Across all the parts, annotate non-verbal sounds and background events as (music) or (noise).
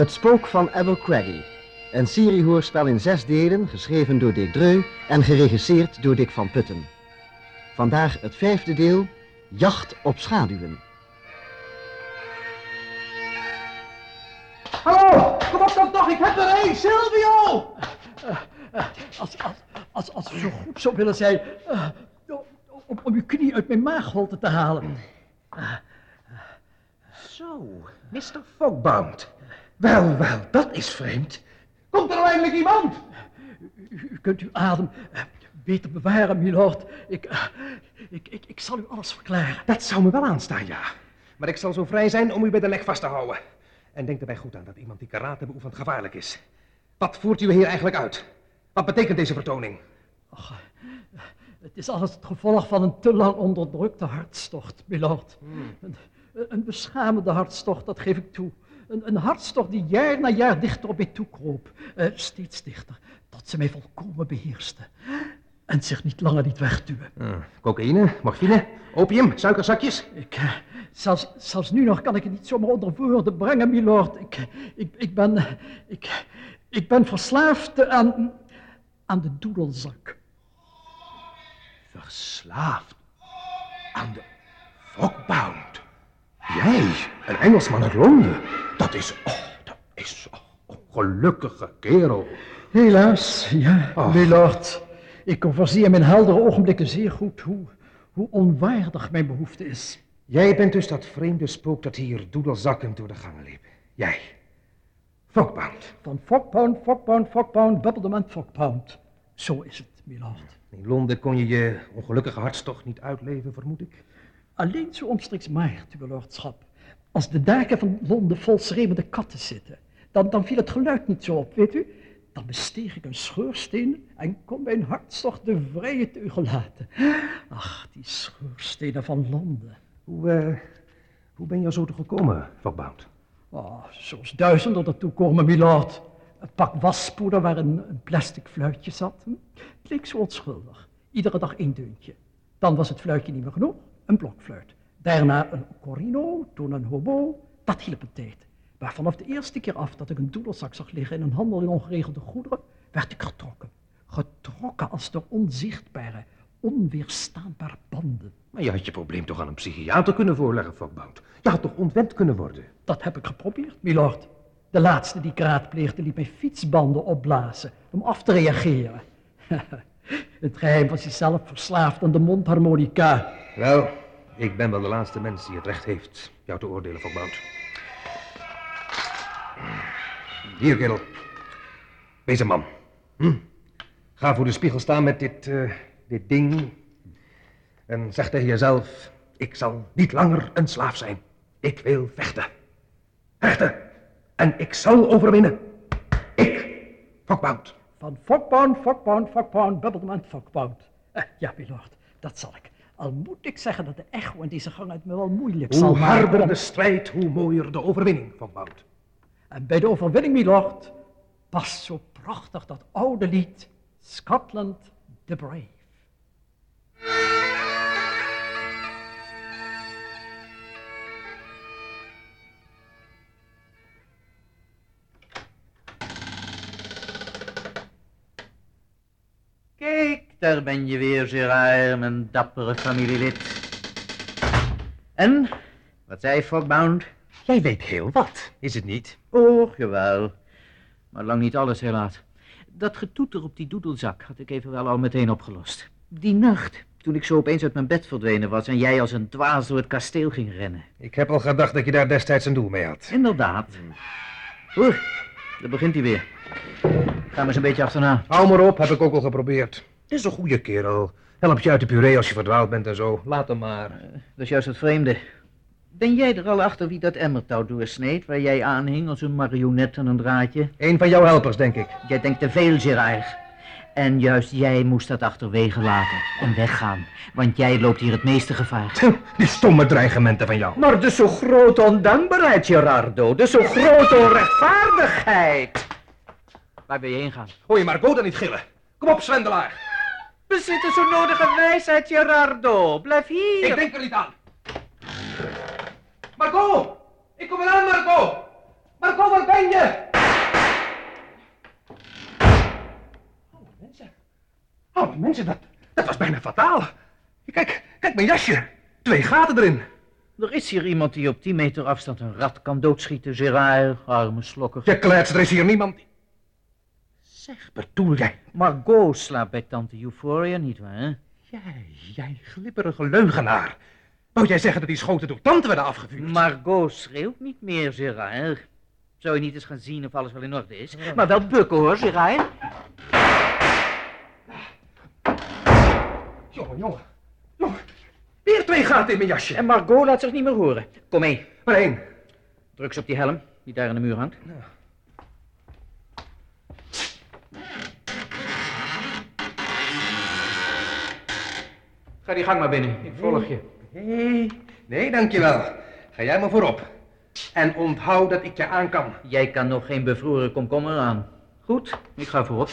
Het Spook van Abercrombie. Een seriehoorspel in zes delen, geschreven door Dick Dreu en geregisseerd door Dick van Putten. Vandaag het vijfde deel, Jacht op schaduwen. Hallo, kom op dan toch, ik heb er één, Silvio! Als, als, als, als u zo goed zou willen zijn eh, om, om uw knie uit mijn maagholte te halen. Zo, Mr. Fogbound. Wel, wel, dat is vreemd. Komt er nou eindelijk iemand? U, u kunt uw adem eh, beter bewaren, milord. Ik, eh, ik, ik, ik zal u alles verklaren. Dat zou me wel aanstaan, ja. Maar ik zal zo vrij zijn om u bij de nek vast te houden. En denk erbij goed aan dat iemand die karate beoefent gevaarlijk is. Wat voert u hier eigenlijk uit? Wat betekent deze vertoning? Och, eh, het is alles het gevolg van een te lang onderdrukte hartstocht, milord. Een, een beschamende hartstocht, dat geef ik toe. Een, een hartstocht die jaar na jaar dichter op mij toekroop. Eh, steeds dichter, tot ze mij volkomen beheerste. En zich niet langer liet wegduwen. Uh, cocaïne, morfine, opium, suikerzakjes? Ik, eh, zelfs, zelfs nu nog kan ik het niet zomaar onder woorden brengen, milord. Ik, ik, ik ben... Ik, ik ben verslaafd aan... aan de doedelzak. Verslaafd? Aan de... Fogbound? Jij, een Engelsman uit Londen? Dat is... Oh, dat is... Oh, gelukkige kerel. Helaas, ja, Ach. milord. Ik overzie in mijn heldere ogenblikken zeer goed hoe, hoe onwaardig mijn behoefte is. Jij bent dus dat vreemde spook dat hier doedelzakkend door de gangen liep. Jij. Fogbound. Van Fogpound, Fogpound, Fogpound, Bubbledement, Fogpound. Zo is het, milord. In Londen kon je je ongelukkige hartstocht niet uitleven, vermoed ik. Alleen zo omstreeks maart, uw lordschap. Als de daken van Londen vol schreeuwende katten zitten, dan, dan viel het geluid niet zo op, weet u? Dan besteeg ik een schoorsteen en kon mijn hartstocht de vrije teugel laten. Ach, die schoorstenen van Londen. Hoe, eh, hoe ben je zo te gekomen, Fogbound? Oh, zoals duizenden ertoe komen, milord. Een pak waspoeder waar een, een plastic fluitje zat. hm? Het leek zo onschuldig. Iedere dag één deuntje. Dan was het fluitje niet meer genoeg, een blokfluit. Daarna een corino, toen een hobo. Dat hielp een tijd. Maar vanaf de eerste keer af dat ik een doedelzak zag liggen in een handel in ongeregelde goederen, werd ik getrokken. Getrokken als door onzichtbare, onweerstaanbare banden. Maar je had je probleem toch aan een psychiater kunnen voorleggen, Fogbound. Je had toch ontwend kunnen worden? Dat heb ik geprobeerd, milord. De laatste die ik raadpleegde liet mij fietsbanden opblazen om af te reageren. (laughs) Het geheim was hij zelf verslaafd aan de mondharmonica. Wel, ik ben wel de laatste mens die het recht heeft jou te oordelen, Fogbound. Hier, kerel. Wees een man. Hm? Ga voor de spiegel staan met dit, eh, dit ding. En zeg tegen jezelf, ik zal niet langer een slaaf zijn. Ik wil vechten. Vechten. En ik zal overwinnen. Ik, Fogbound. Van Fogpound, Fogpound, Fogpound, Bubblement, Fogpound. Eh, ja, milord, dat zal ik. Al moet ik zeggen dat de echo in deze gang het me wel moeilijk zal Hoe maken. harder om- de strijd, hoe mooier de overwinning, Fogbound. En bij de overwinning, milord, past zo prachtig dat oude lied Scotland the Brave. Daar ben je weer, Gerard, mijn dappere familielid. En, wat zei Fogbound? Jij weet heel wat, is het niet? Och, jawel. Maar lang niet alles, helaas. Dat getoeter op die doedelzak had ik even wel al meteen opgelost. Die nacht, toen ik zo opeens uit mijn bed verdwenen was en jij als een dwaas door het kasteel ging rennen. Ik heb al gedacht dat je daar destijds een doel mee had. Inderdaad. Oeh, daar begint hij weer. Ga maar eens een beetje achterna. Hou maar op, heb ik ook al geprobeerd. Is een goede kerel. Helpt je uit de puree als je verdwaald bent en zo. Laat hem maar. Dat is juist het vreemde. Ben jij er al achter wie dat emmertouw doorsneed, waar jij aanhing als een marionet aan een draadje? Een van jouw helpers, denk ik. Jij denkt te veel, Gerard. En juist jij moest dat achterwege laten en weggaan, want jij loopt hier het meeste gevaar. Die stomme dreigementen van jou. Maar de zo grote ondankbaarheid, Gerardo. De zo grote onrechtvaardigheid. Waar ben je heen gaan? Gooi je Margot dan niet gillen. Kom op, zwendelaar bezitten zo nodige wijsheid, Gerardo. Blijf hier. Ik denk er niet aan. Marco! Ik kom eraan, Marco! Marco, waar ben je? Oh, mensen. Oh, mensen, dat, dat was bijna fataal. Kijk, kijk mijn jasje. Twee gaten erin. Er is hier iemand die op 10 meter afstand een rat kan doodschieten, Gerard, arme slokker. Je kletst, er is hier niemand. Zeg, bedoel jij? Margot slaapt bij tante Euphoria, nietwaar, hè? Jij, jij glibberige leugenaar. Wou jij zeggen dat die schoten door tante werden afgevuurd? Margot schreeuwt niet meer, Gerard. Zou je niet eens gaan zien of alles wel in orde is? Maar wel bukken, hoor, Gerard. Jongen, jongen. Jongen, weer twee gaten in mijn jasje. En Margot laat zich niet meer horen. Kom mee. Maar één. Druk ze op die helm, die daar aan de muur hangt. Ga die gang maar binnen, ik volg je. Nee, nee, dankjewel. Ga jij maar voorop. En onthoud dat ik je aan kan. Jij kan nog geen bevroren komkommer aan. Goed, ik ga voorop.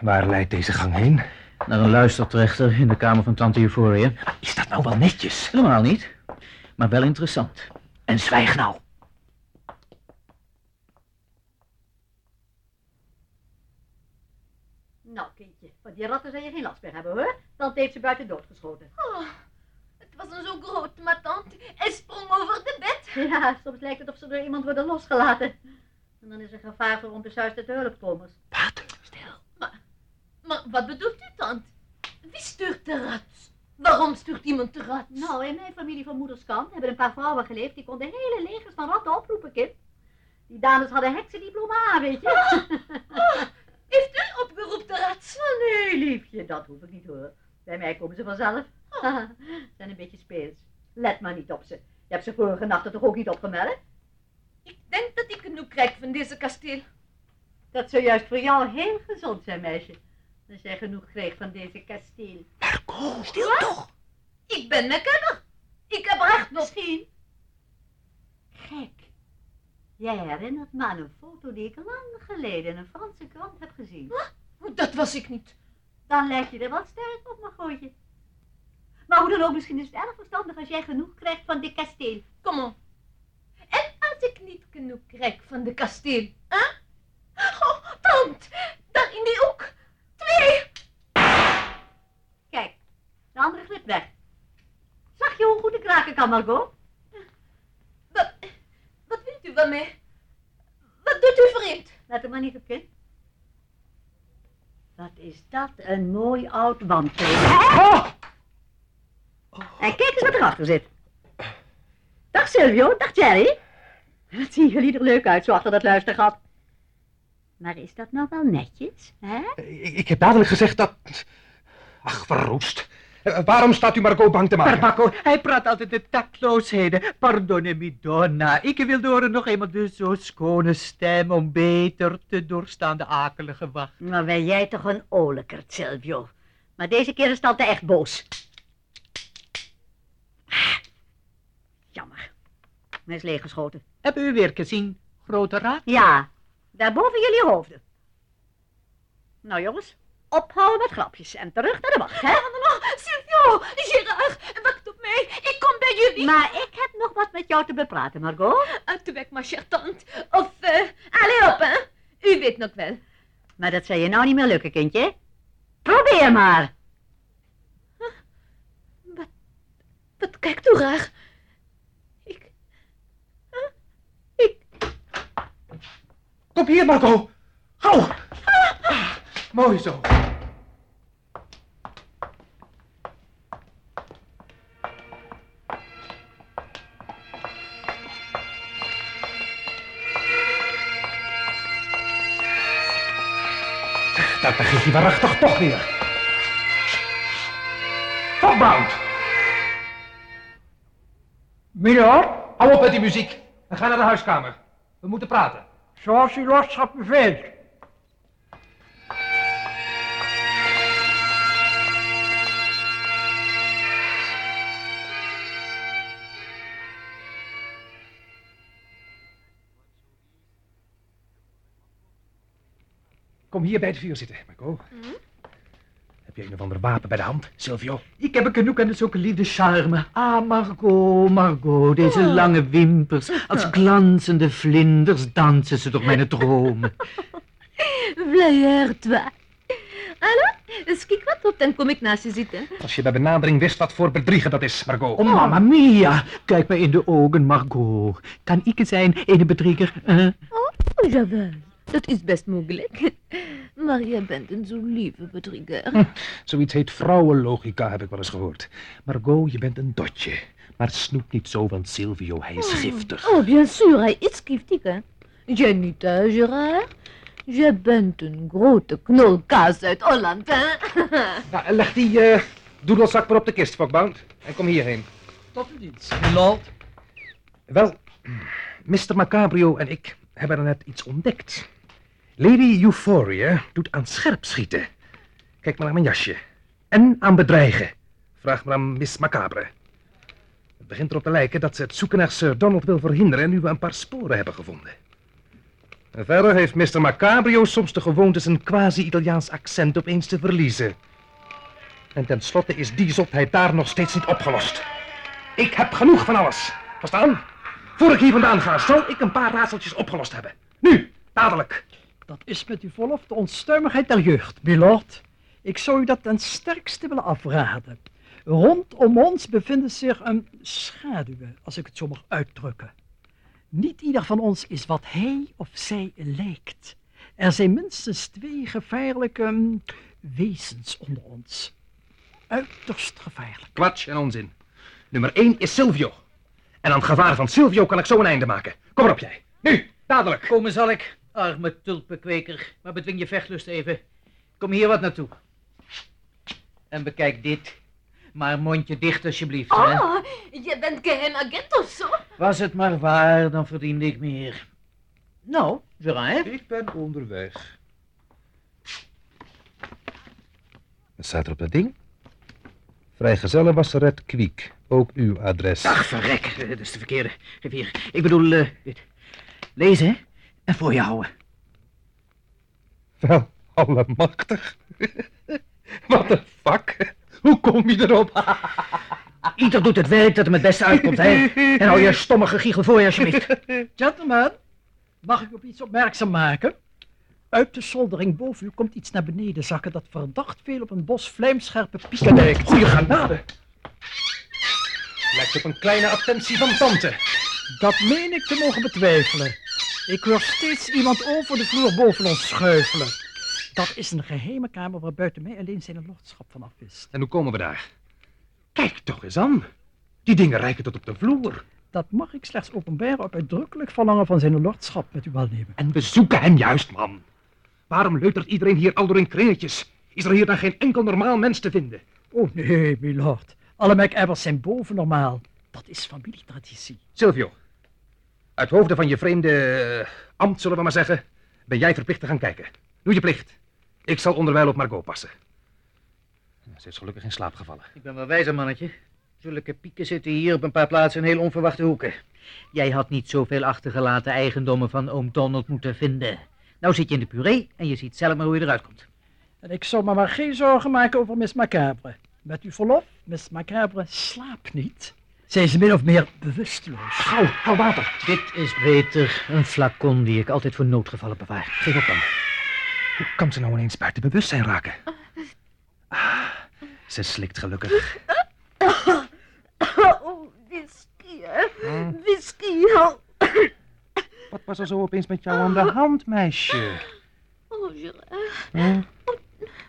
Waar leidt deze gang heen? Naar een luistertrechter in de kamer van tante Euphoria. Is dat nou wel netjes? Helemaal niet, maar wel interessant. En zwijg nou. Nou, kindje, van die ratten zou je geen last meer hebben, hoor. Tante heeft ze buiten doodgeschoten. Oh, het was een zo groot, maar tante, hij sprong over de bed. Ja, soms lijkt het of ze door iemand worden losgelaten. En dan is er gevaar voor onbesuisde hulpkomers. Wat? Maar wat bedoelt u, tante? Wie stuurt de rat? Waarom stuurt iemand de rat? Nou, in mijn familie van moeders kant hebben een paar vrouwen geleefd die konden hele legers van ratten oproepen, kind. Die dames hadden heksendiploma aan, weet je. (laughs) Heeft u opgeroepen de? Oh, nee, liefje, dat hoef ik niet hoor. Bij mij komen ze vanzelf. zijn een beetje speels. Let maar niet op ze. Je hebt ze vorige nacht toch ook niet opgemerkt? Ik denk dat ik genoeg krijg van deze kasteel. Dat zou juist voor jou heel gezond zijn, meisje. Als jij genoeg kreeg van deze kasteel. Marco, stil Wat? toch. Ik ben een kenner. Ik heb recht nog. Misschien. Gek. Jij herinnert me aan een foto die ik lang geleden in een Franse krant heb gezien. Dat was ik niet. Dan lijk je er wat sterk op, Margotje. Maar hoe dan ook, misschien is het erg verstandig als jij genoeg krijgt van dit kasteel. Kom op. En als ik niet genoeg krijg van de kasteel, hè? Oh, tante, daar in die hoek. Twee. Kijk, de andere glipt weg. Zag je hoe goed ik raken kan, Margot? U van mij? Wat doet u vreemd? Let er maar niet op, kind. Wat is dat een mooi oud wandteken. Oh! En kijk eens wat erachter zit. Dag Silvio, dag Jerry. Wat zien jullie er leuk uit zo achter dat luistergat. Maar is dat nou wel netjes, hè? Ik, ik heb dadelijk gezegd dat... Ach, verroest. Eh, waarom staat u Margot bang te maken? Barbacco, hij praat altijd de tactloosheden. Pardonne donna. Ik wilde horen nog eenmaal de zo schone stem om beter te doorstaan de akelige wacht. Maar ben jij toch een olijkert, Silvio. Maar deze keer is tante echt boos. Ah, Jammer. Hij is leeggeschoten. Hebben u weer gezien, grote raad? Ja, daar boven jullie hoofden. Nou jongens, ophouden met grapjes en terug naar de wacht, hè? Mama, Silvio, Gerard, wacht op mij. Ik kom bij jullie. Maar ik heb nog wat met jou te bepraten, Margot. Uit de weg, ma chère tante. Of, eh, allez op, hè. U weet nog wel. Maar dat zal je nou niet meer lukken, kindje. Probeer maar. Wat kijkt u raar? Ik... huh? Ik... Kom hier, Marco. Gauw. Ah, mooi zo. Dat begint hij waarachtig toch weer. Fogbound. Milord, Hou op met die muziek en ga naar de huiskamer. We moeten praten. zoals uw lordschap beveelt. Kom hier bij het vuur zitten, Marco. Heb je een of ander wapen bij de hand, Silvio? Ik heb een kanoek en ook een liefde charme. Ah, Margot, Margot, deze lange wimpers. Als glanzende vlinders dansen ze door mijn (laughs) dromen. Vleier toi. Hallo, kijk wat op, dan kom ik naast je zitten. Als je bij benadering wist wat voor bedriegen dat is, Margot. Oh, mamma mia. Kijk me in de ogen, Margot. Kan ik het zijn, ene bedrieger? eh? Oh, jawel, dat is best mogelijk. (laughs) Maar jij bent een zo lieve bedrieger. Zoiets heet vrouwenlogica, heb ik wel eens gehoord. Margot, je bent een dotje. Maar snoep niet zo van Silvio, hij is giftig. Oh, bien sûr, hij is giftig, hè. Jij niet, hè, Gerard? Jij bent een grote knolkaas uit Holland, hè? (laughs) Nou, leg die eh doedelzak maar op de kist, Fokbound. En kom hierheen. Tot uw dienst, milord. Wel, (clears throat) Mr. Macabrio en ik hebben er net iets ontdekt. Lady Euphoria doet aan scherpschieten. Kijk maar naar mijn jasje. En aan bedreigen. Vraag maar aan Miss Macabre. Het begint erop te lijken dat ze het zoeken naar Sir Donald wil verhinderen... nu we een paar sporen hebben gevonden. En verder heeft Mr. Macabrio soms de gewoonte zijn quasi-Italiaans accent opeens te verliezen. En tenslotte is die zotheid daar nog steeds niet opgelost. Ik heb genoeg van alles. Verstaan? Voor ik hier vandaan ga, zal ik een paar raadseltjes opgelost hebben. Nu, dadelijk. Dat is met uw verlof de onstuimigheid der jeugd, milord. Ik zou u dat ten sterkste willen afraden. Rondom ons bevinden zich een schaduwen, als ik het zo mag uitdrukken. Niet ieder van ons is wat hij of zij lijkt. Er zijn minstens twee gevaarlijke mm, wezens onder ons. Uiterst gevaarlijk. Kwatsch en onzin. Nummer 1 is Silvio. En aan het gevaar van Silvio kan ik zo een einde maken. Kom erop jij. Nu, dadelijk. Komen zal ik, arme tulpenkweker. Maar bedwing je vechtlust even. Kom hier wat naartoe. En bekijk dit. Maar mondje dicht alsjeblieft. hè. Oh, je bent geheim agent of zo? Was het maar waar, dan verdiende ik meer. Nou, Gerard, Ik ben onderweg. Wat staat er op dat ding? Vrijgezellen Wasseret Kwiek. Ook uw adres. Ach, verrek, eh, dat is de verkeerde. Geef hier. Ik bedoel, eh, dit. Lezen, hè? En voor je houden. Wel, allemachtig. (laughs) Wat een vak. Hoe kom je erop? (laughs) Ieder doet het werk dat hem het beste uitkomt, hè? En hou je (laughs) stomme gegiegel voor je, alsjeblieft. Gentlemen, mag ik op iets opmerkzaam maken? Uit de soldering boven u komt iets naar beneden zakken dat verdacht veel op een bos vlijmscherpe pieken lijkt. Goeie genade. Lijkt op een kleine attentie van tante. Dat meen ik te mogen betwijfelen. Ik hoor steeds iemand over de vloer boven ons schuifelen. Dat is een geheime kamer waar buiten mij alleen zijn lordschap vanaf is. En hoe komen we daar? Kijk toch eens aan. Die dingen reiken tot op de vloer. Dat mag ik slechts openbaren op uitdrukkelijk verlangen van zijn lordschap met uw welnemen. En we zoeken hem juist, man. Waarom leutert iedereen hier al door in kringetjes? Is er hier dan geen enkel normaal mens te vinden? Oh nee, milord. Alle MacAbbers zijn boven normaal. Dat is familietraditie. Silvio, uit hoofde van je vreemde eh, ambt, zullen we maar zeggen, ben jij verplicht te gaan kijken. Doe je plicht. Ik zal onderwijl op Margot passen. Ze is gelukkig in slaap gevallen. Ik ben wel wijzer, mannetje. Zulke pieken zitten hier op een paar plaatsen in heel onverwachte hoeken. Jij had niet zoveel achtergelaten eigendommen van oom Donald moeten vinden. Nou zit je in de puree en je ziet zelf maar hoe je eruit komt. En ik zal me maar geen zorgen maken over Miss Macabre. Met uw verlof, Miss Macabre slaapt niet. Zij is min of meer bewusteloos. Gauw, hou water. Dit is beter een flacon die ik altijd voor noodgevallen bewaar. Geef op dan. Hoe kan ze nou ineens buiten bewustzijn raken? Ah, ze slikt gelukkig. Oh, whisky, hè? Whisky, oh. Wat was er zo opeens met jou aan de hand, meisje? Oh, Gerard, Hm?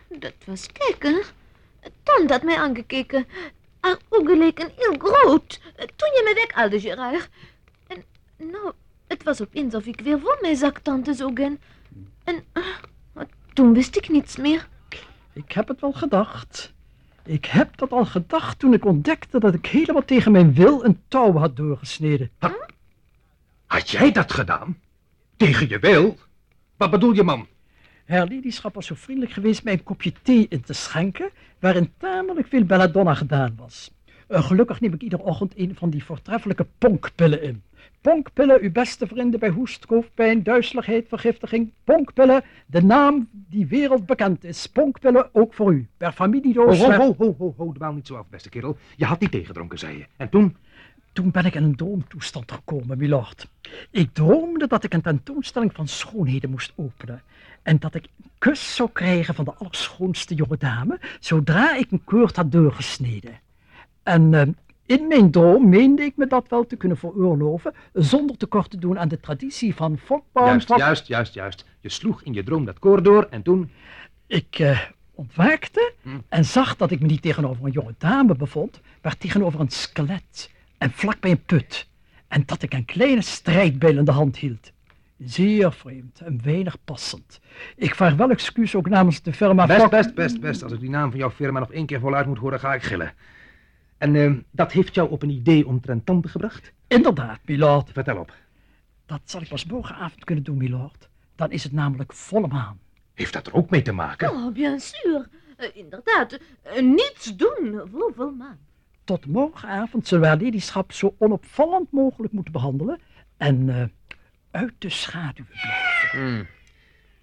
dat was kijken. Tante had mij aangekeken. Haar ogen leken heel groot. Toen je me weghaalde, Gerard. En, nou, het was opeens of ik weer voor mij zag, tante zogen. En, eh, toen wist ik niets meer. Ik heb het wel gedacht. Ik heb dat al gedacht toen ik ontdekte dat ik helemaal tegen mijn wil een touw had doorgesneden. Had jij dat gedaan? Tegen je wil? Wat bedoel je, man? Haar ladyschap was zo vriendelijk geweest mij een kopje thee in te schenken, waarin tamelijk veel belladonna gedaan was. Eh, gelukkig neem ik iedere ochtend een van die voortreffelijke ponkpillen in. Ponkpillen, uw beste vrienden bij hoest, hoofdpijn, duizeligheid, vergiftiging. Ponkpillen, de naam die wereldbekend is. Ponkpillen ook voor u. Per familiedoos. Ho, ho, ho, ho, ho, ho, dwaal niet zo af, beste kerel. Je had die tegendronken, zei je. En toen? Toen ben ik in een droomtoestand gekomen, milord. Ik droomde dat ik een tentoonstelling van schoonheden moest openen. En dat ik een kus zou krijgen van de allerschoonste jonge dame, zodra ik een keurt had doorgesneden. En eh, in mijn droom meende ik me dat wel te kunnen veroorloven, zonder tekort te doen aan de traditie van Fokbaum. Juist, juist, juist, juist. Je sloeg in je droom dat koor door en toen... Ik eh, ontwaakte Hm. en zag dat ik me niet tegenover een jonge dame bevond, maar tegenover een skelet en vlak bij een put. En dat ik een kleine strijdbijl in de hand hield. Zeer vreemd en weinig passend. Ik vraag wel excuus ook namens de firma Best, Fok- best, best, best. Als ik die naam van jouw firma nog één keer voluit moet horen, ga ik gillen. En eh, dat heeft jou op een idee omtrent tante gebracht? Inderdaad, milord. Vertel op. Dat zal ik pas morgenavond kunnen doen, milord. Dan is het namelijk volle maan. Heeft dat er ook mee te maken? Oh, bien sûr. Eh, inderdaad, eh, niets doen voor volmaan. Tot morgenavond zullen we haar ladyschap zo onopvallend mogelijk moeten behandelen en eh, uit de schaduw blijven. Hmm.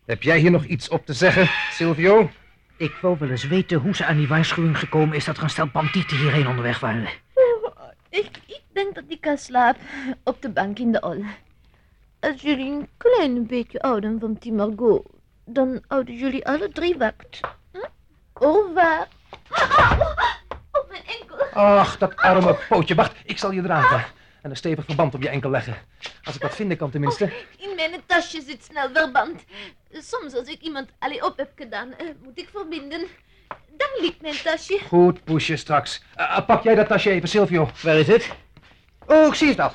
Heb jij hier nog iets op te zeggen, Silvio? Ik wou wel eens weten hoe ze aan die waarschuwing gekomen is dat er een stel bandieten hierheen onderweg waren. Ik, ik denk dat ik ga slapen op de bank in de ol. Als jullie een klein beetje houden van die Margot, dan houden jullie alle drie wacht. Hm? Au revoir. Op mijn enkel. Ach, dat arme pootje. Wacht, ik zal je dragen. En een stevig verband op je enkel leggen. Als ik wat vinden kan tenminste. In mijn tasje zit snel verband. Soms als ik iemand allee op heb gedaan, eh, moet ik verbinden. Dan ligt mijn tasje. Goed, poesje, straks. Eh, eh, pak jij dat tasje even, Silvio. Waar is het? Oh, ik zie het al.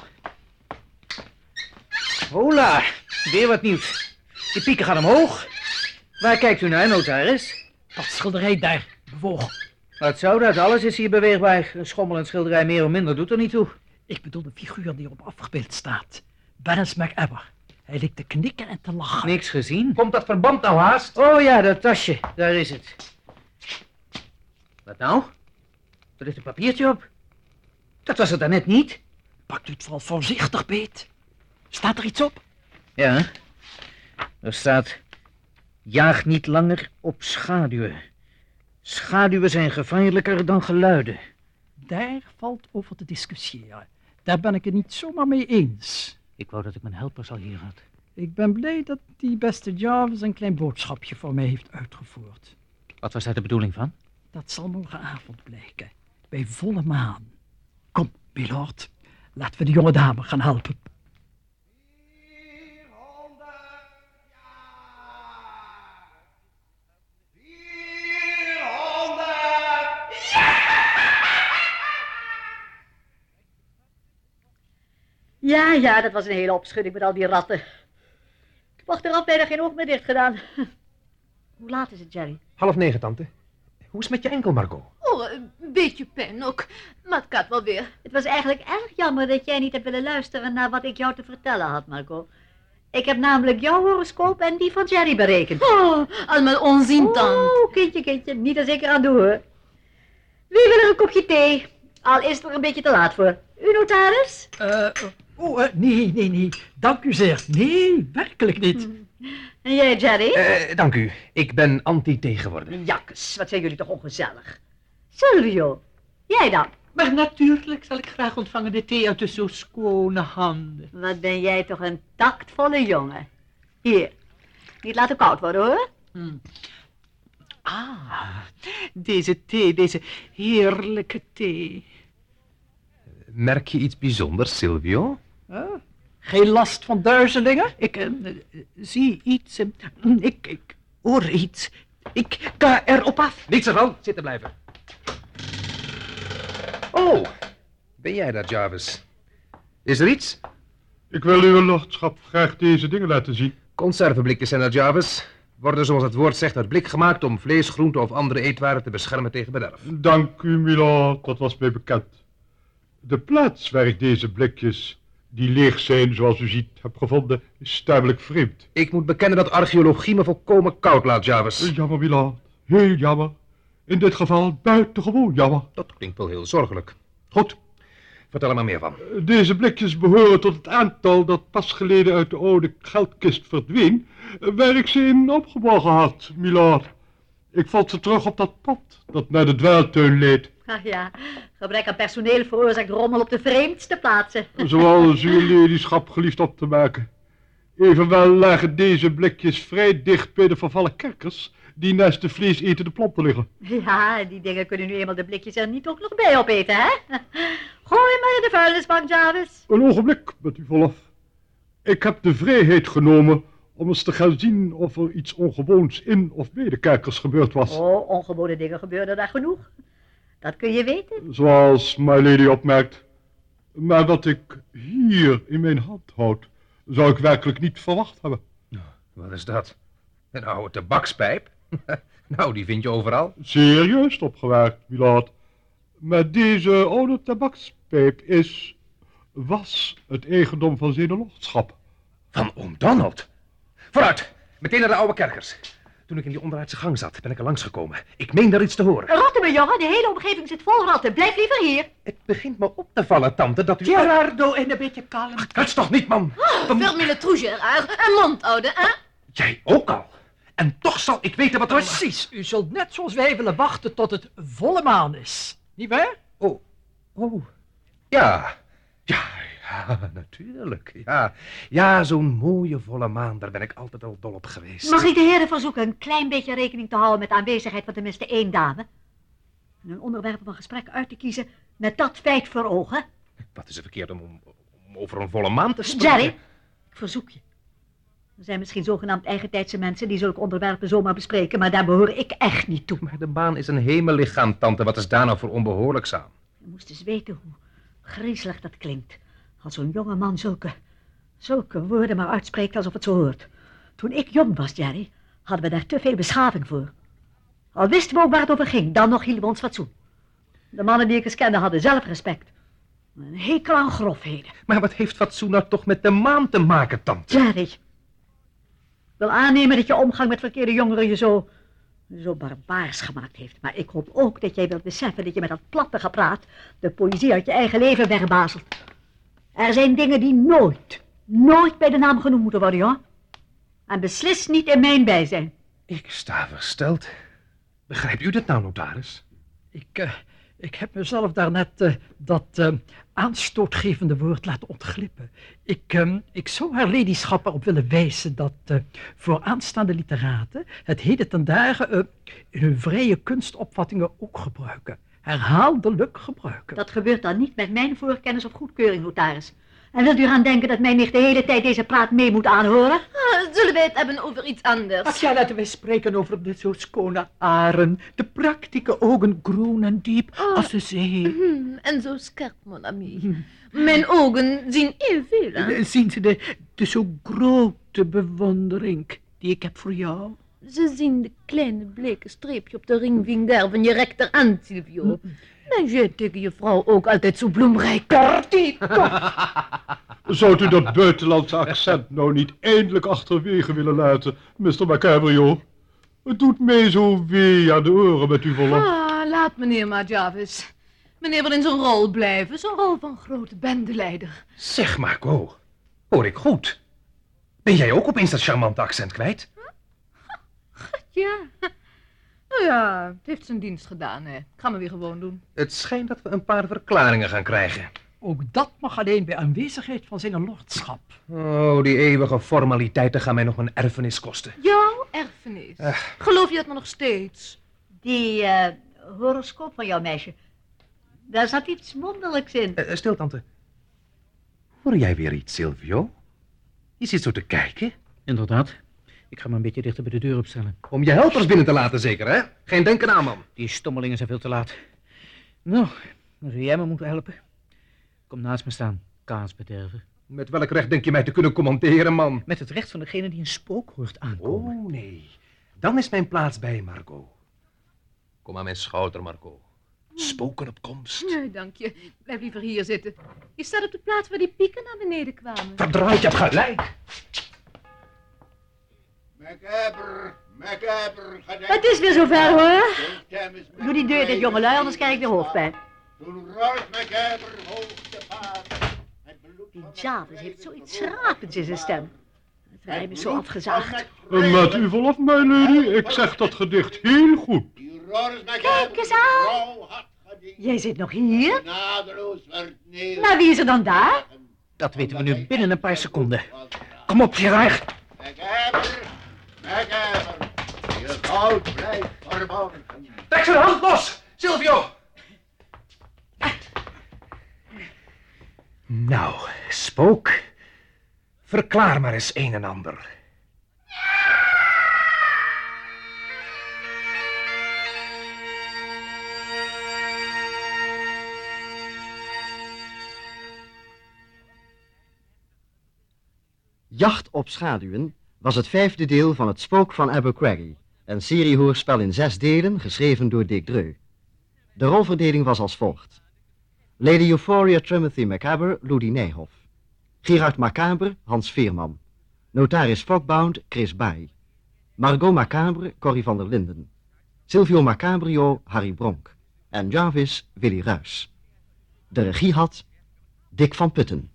Hola, weer wat nieuws. Die pieken gaan omhoog. Waar kijkt u naar, notaris? Dat schilderij daar bewoog. Wat zou dat? Alles is hier beweegbaar. Een schommelend schilderij meer of minder doet er niet toe. Ik bedoel de figuur die erop afgebeeld staat. Berens McEver. Hij leek te knikken en te lachen. Niks gezien. Komt dat verband nou haast? Oh ja, dat tasje. Daar is het. Wat nou? Er ligt een papiertje op. Dat was het daarnet niet. Pakt u het vooral voorzichtig beet. Staat er iets op? Ja. Er staat... Jaag niet langer op schaduwen. Schaduwen zijn gevaarlijker dan geluiden. Daar valt over te discussiëren. Daar ben ik het niet zomaar mee eens. Ik wou dat ik mijn helpers al hier had. Ik ben blij dat die beste Jarvis een klein boodschapje voor mij heeft uitgevoerd. Wat was daar de bedoeling van? Dat zal morgenavond blijken. Bij volle maan. Kom, milord. Laten we de jonge dame gaan helpen. Ja, ja, dat was een hele opschudding met al die ratten. Ik heb achteraf bijna geen oog meer dicht gedaan. (laughs) Hoe laat is het, Jerry? Half negen, tante. Hoe is het met je enkel, Margot? Oh, een beetje pijn ook. Maar het gaat wel weer. Het was eigenlijk erg jammer dat jij niet hebt willen luisteren naar wat ik jou te vertellen had, Marco. Ik heb namelijk jouw horoscoop en die van Jerry berekend. Oh, allemaal onzin dan. Oh, kindje, kindje, niet als ik eraan doe, hoor. Wie wil er een kopje thee? Al is het er een beetje te laat voor. U, notaris? Eh, oh, eh, nee, nee, nee. Dank u zeer. Nee, werkelijk niet. En jij, Jerry? Eh, dank u. Ik ben anti-thee geworden. Jakkes, wat zijn jullie toch ongezellig. Silvio, jij dan? Maar natuurlijk zal ik graag ontvangen de thee uit de zo schone handen. Wat ben jij toch een tactvolle jongen. Hier, niet laten koud worden, hoor. Ah, deze thee, deze heerlijke thee. Merk je iets bijzonders, Silvio? Eh, geen last van duizelingen? Ik eh, eh, zie iets, eh, ik, ik hoor iets. Ik ga erop af. Niets ervan. Zitten blijven. Oh, ben jij dat, Jarvis? Is er iets? Ik wil uw lordschap graag deze dingen laten zien. Conserveblikjes zijn dat, Jarvis. Worden zoals het woord zegt uit blik gemaakt om vlees, groente of andere eetwaren te beschermen tegen bederf. Dank u, milord, dat was mij bekend. De plaats waar ik deze blikjes, die leeg zijn zoals u ziet, heb gevonden, is tamelijk vreemd. Ik moet bekennen dat archeologie me volkomen koud laat, Jarvis. Jammer, milord. Heel jammer. In dit geval buitengewoon jammer. Dat klinkt wel heel zorgelijk. Goed, vertel er maar meer van. Deze blikjes behoren tot het aantal dat pas geleden uit de oude geldkist verdween, waar ik ze in opgeborgen had, milord. Ik vond ze terug op dat pad dat naar de dwaaltuin leed. (laughs) Ach ja, gebrek aan personeel veroorzaakt rommel op de vreemdste plaatsen. Zoals uw ladyschap geliefd op te maken. Evenwel lagen deze blikjes vrij dicht bij de vervallen kerkers die naast de vleesetende planten liggen. Ja, die dingen kunnen nu eenmaal de blikjes er niet ook nog bij opeten, hè? (laughs) Gooi maar in de vuilnisbak, Jarvis. Een ogenblik, met u verlof. Ik heb de vrijheid genomen om eens te gaan zien of er iets ongewoons in of bij de kerkers gebeurd was. Oh, ongewone dingen gebeuren daar genoeg. Dat kun je weten. Zoals my lady opmerkt. Maar wat ik hier in mijn hand houd, zou ik werkelijk niet verwacht hebben. Wat is dat? Een oude tabakspijp? (laughs) nou, die vind je overal. Serieus opgewerkt, milord. Maar deze oude tabakspijp is, was het eigendom van zijn lordschap. Van oom Donald. Vooruit, meteen naar de oude kerkers. Toen ik in die onderaardse gang zat, ben ik er langsgekomen. Ik meen daar iets te horen. Ratten, mijn jongen. De hele omgeving zit vol ratten. Blijf liever hier. Het begint me op te vallen, tante, dat u... Gerardo, en een beetje kalm. Dat is toch niet, man? Ferme trou, Gerard. Een mond houden, hè? Jij ook al. En toch zal ik weten wat er... Precies, u zult net zoals wij willen wachten tot het volle maan is. Niet waar? Oh, oh. Ja, ja, ja, (laughs) natuurlijk. Ja, ja zo'n mooie volle maan, daar ben ik altijd al dol op geweest. Mag ik de heren verzoeken een klein beetje rekening te houden met de aanwezigheid van tenminste één dame? En een onderwerp van gesprek uit te kiezen met dat feit voor ogen. Wat is er verkeerd om, om, om over een volle maan te spreken? Jerry, ik verzoek je. Er zijn misschien zogenaamd eigentijdse mensen die zulke onderwerpen zomaar bespreken, maar daar behoor ik echt niet toe. Maar de maan is een hemellichaam, tante. Wat is daar nou voor onbehoorlijks aan? Je moest eens weten hoe griezelig dat klinkt. Als zo'n jonge man zulke, zulke woorden maar uitspreekt alsof het zo hoort. Toen ik jong was, Jerry, hadden we daar te veel beschaving voor. Al wisten we ook waar het over ging, dan nog hielden we ons fatsoen. De mannen die ik eens kende hadden zelfrespect. Een hekel aan grofheden. Maar wat heeft fatsoen nou toch met de maan te maken, tante? Jerry, ik wil aannemen dat je omgang met verkeerde jongeren je zo, zo barbaars gemaakt heeft. Maar ik hoop ook dat jij wilt beseffen dat je met dat platte gepraat de poëzie uit je eigen leven wegbazelt. Er zijn dingen die nooit, nooit bij de naam genoemd moeten worden, joh. En beslist niet in mijn bijzijn. Ik sta versteld. Begrijpt u dit nou, notaris? Ik, eh, ik heb mezelf daarnet eh, dat eh, aanstootgevende woord laten ontglippen. Ik, ik zou haar ladyschap erop willen wijzen dat eh, voor aanstaande literaten het heden ten dagen eh, hun vrije kunstopvattingen ook gebruiken. Herhaaldelijk gebruiken. Dat gebeurt dan niet met mijn voorkennis of goedkeuring, notaris. En wilt u eraan denken dat mij nicht de hele tijd deze praat mee moet aanhoren? Ah, zullen wij het hebben over iets anders? Ach ja, laten wij spreken over de zo schone aren, de praktische ogen groen en diep als de zee. Hmm, en zo scherp, mon ami. Mijn ogen zien heel veel, hè? Eh, Zien ze de, de zo grote bewondering die ik heb voor jou? Ze zien de kleine bleke streepje op de ringvinger van je rechterhand, Silvio. Ben jij tegen je vrouw ook altijd zo bloemrijk? (laughs) Zou u dat buitenlandse accent nou niet eindelijk achterwege willen laten, Mr. Macabrio? Het doet mij zo wee aan de oren met uw verlof. Ah, laat meneer maar, Jarvis. Meneer wil in zijn rol blijven, zijn rol van grote bendeleider. Zeg, Marco. Hoor ik goed? Ben jij ook opeens dat charmante accent kwijt? Ja. (laughs) Nou ja, het heeft zijn dienst gedaan, hè. Ik ga me weer gewoon doen. Het schijnt dat we een paar verklaringen gaan krijgen. Ook dat mag alleen bij aanwezigheid van zijn lordschap. Oh, die eeuwige formaliteiten gaan mij nog een erfenis kosten. Jouw erfenis. Geloof je dat me nog steeds? Die eh, horoscoop van jouw meisje. Daar zat iets wonderlijks in. Eh, eh, stil, tante. Hoor jij weer iets, Silvio? Je zit zo te kijken. Inderdaad. Ik ga me een beetje dichter bij de deur opstellen. Om je helpers binnen te laten, zeker, hè? Geen denken aan, man. Die stommelingen zijn veel te laat. Nou, dan zou jij me moeten helpen. Kom naast me staan, kaasbederver. Met welk recht denk je mij te kunnen commenteren, man? Met het recht van degene die een spook hoort aankomen. Oh, nee. Dan is mijn plaats bij Marco. Kom aan mijn schouder, Marco. Spoken op komst. Nee, dank je. Blijf liever hier zitten. Je staat op de plaats waar die pieken naar beneden kwamen. Verdraaid, je hebt gelijk. Macabre, macabre, gedenk. Het is weer zover, hoor. Doe die deur dit, jongelui, anders krijg ik de hoofdpijn. Toen Rolf MacGyver hoog te paard. Het bloed Die van Jarvis heeft zoiets schrapends in zijn stem. Het rijm is zo afgezaagd. En met u verlof, my lady, ik zeg dat gedicht heel goed. Kijk eens aan. Jij zit nog hier? Maar wie is er dan daar? Dat weten we nu binnen een paar seconden. Kom op, Gerard. MacGyver. Je goud blijft verborgen. Trek zijn hand los, Silvio! Nou, spook. Verklaar maar eens een en ander. Jacht op schaduwen was het vijfde deel van Het Spook van Abercrombie, een seriehoorspel in zes delen, geschreven door Dick Dreu. De rolverdeling was als volgt. Lady Euphoria Timothy Macabre, Ludi Nijhoff. Gerard Macabre, Hans Veerman. Notaris Fogbound, Chris Baai. Margot Macabre, Corrie van der Linden. Silvio Macabrio, Harry Bronk. En Jarvis, Willy Ruys. De regie had Dick van Putten.